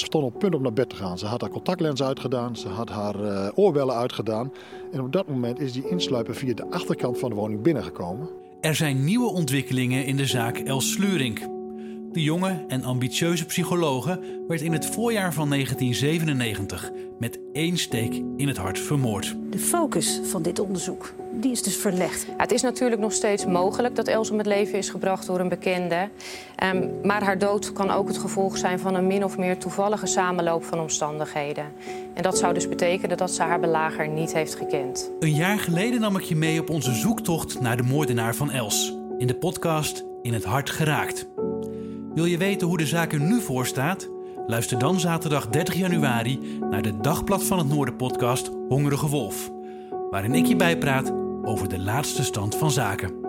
Ze stond op het punt om naar bed te gaan. Ze had haar contactlens uitgedaan, ze had haar uh, oorbellen uitgedaan. En op dat moment is die insluiper via de achterkant van de woning binnengekomen. Er zijn nieuwe ontwikkelingen in de zaak Els Slurink. De jonge en ambitieuze psychologe werd in het voorjaar van 1997 met één steek in het hart vermoord. De focus van dit onderzoek die is dus verlegd. Ja, het is natuurlijk nog steeds mogelijk dat Els om het leven is gebracht door een bekende. Um, maar haar dood kan ook het gevolg zijn van een min of meer toevallige samenloop van omstandigheden. En dat zou dus betekenen dat ze haar belager niet heeft gekend. Een jaar geleden nam ik je mee op onze zoektocht naar de moordenaar van Els. In de podcast In het Hart Geraakt. Wil je weten hoe de zaak er nu voor staat? Luister dan zaterdag 30 januari naar de Dagblad van het Noorden podcast Hongerige Wolf. Waarin ik je bijpraat over de laatste stand van zaken.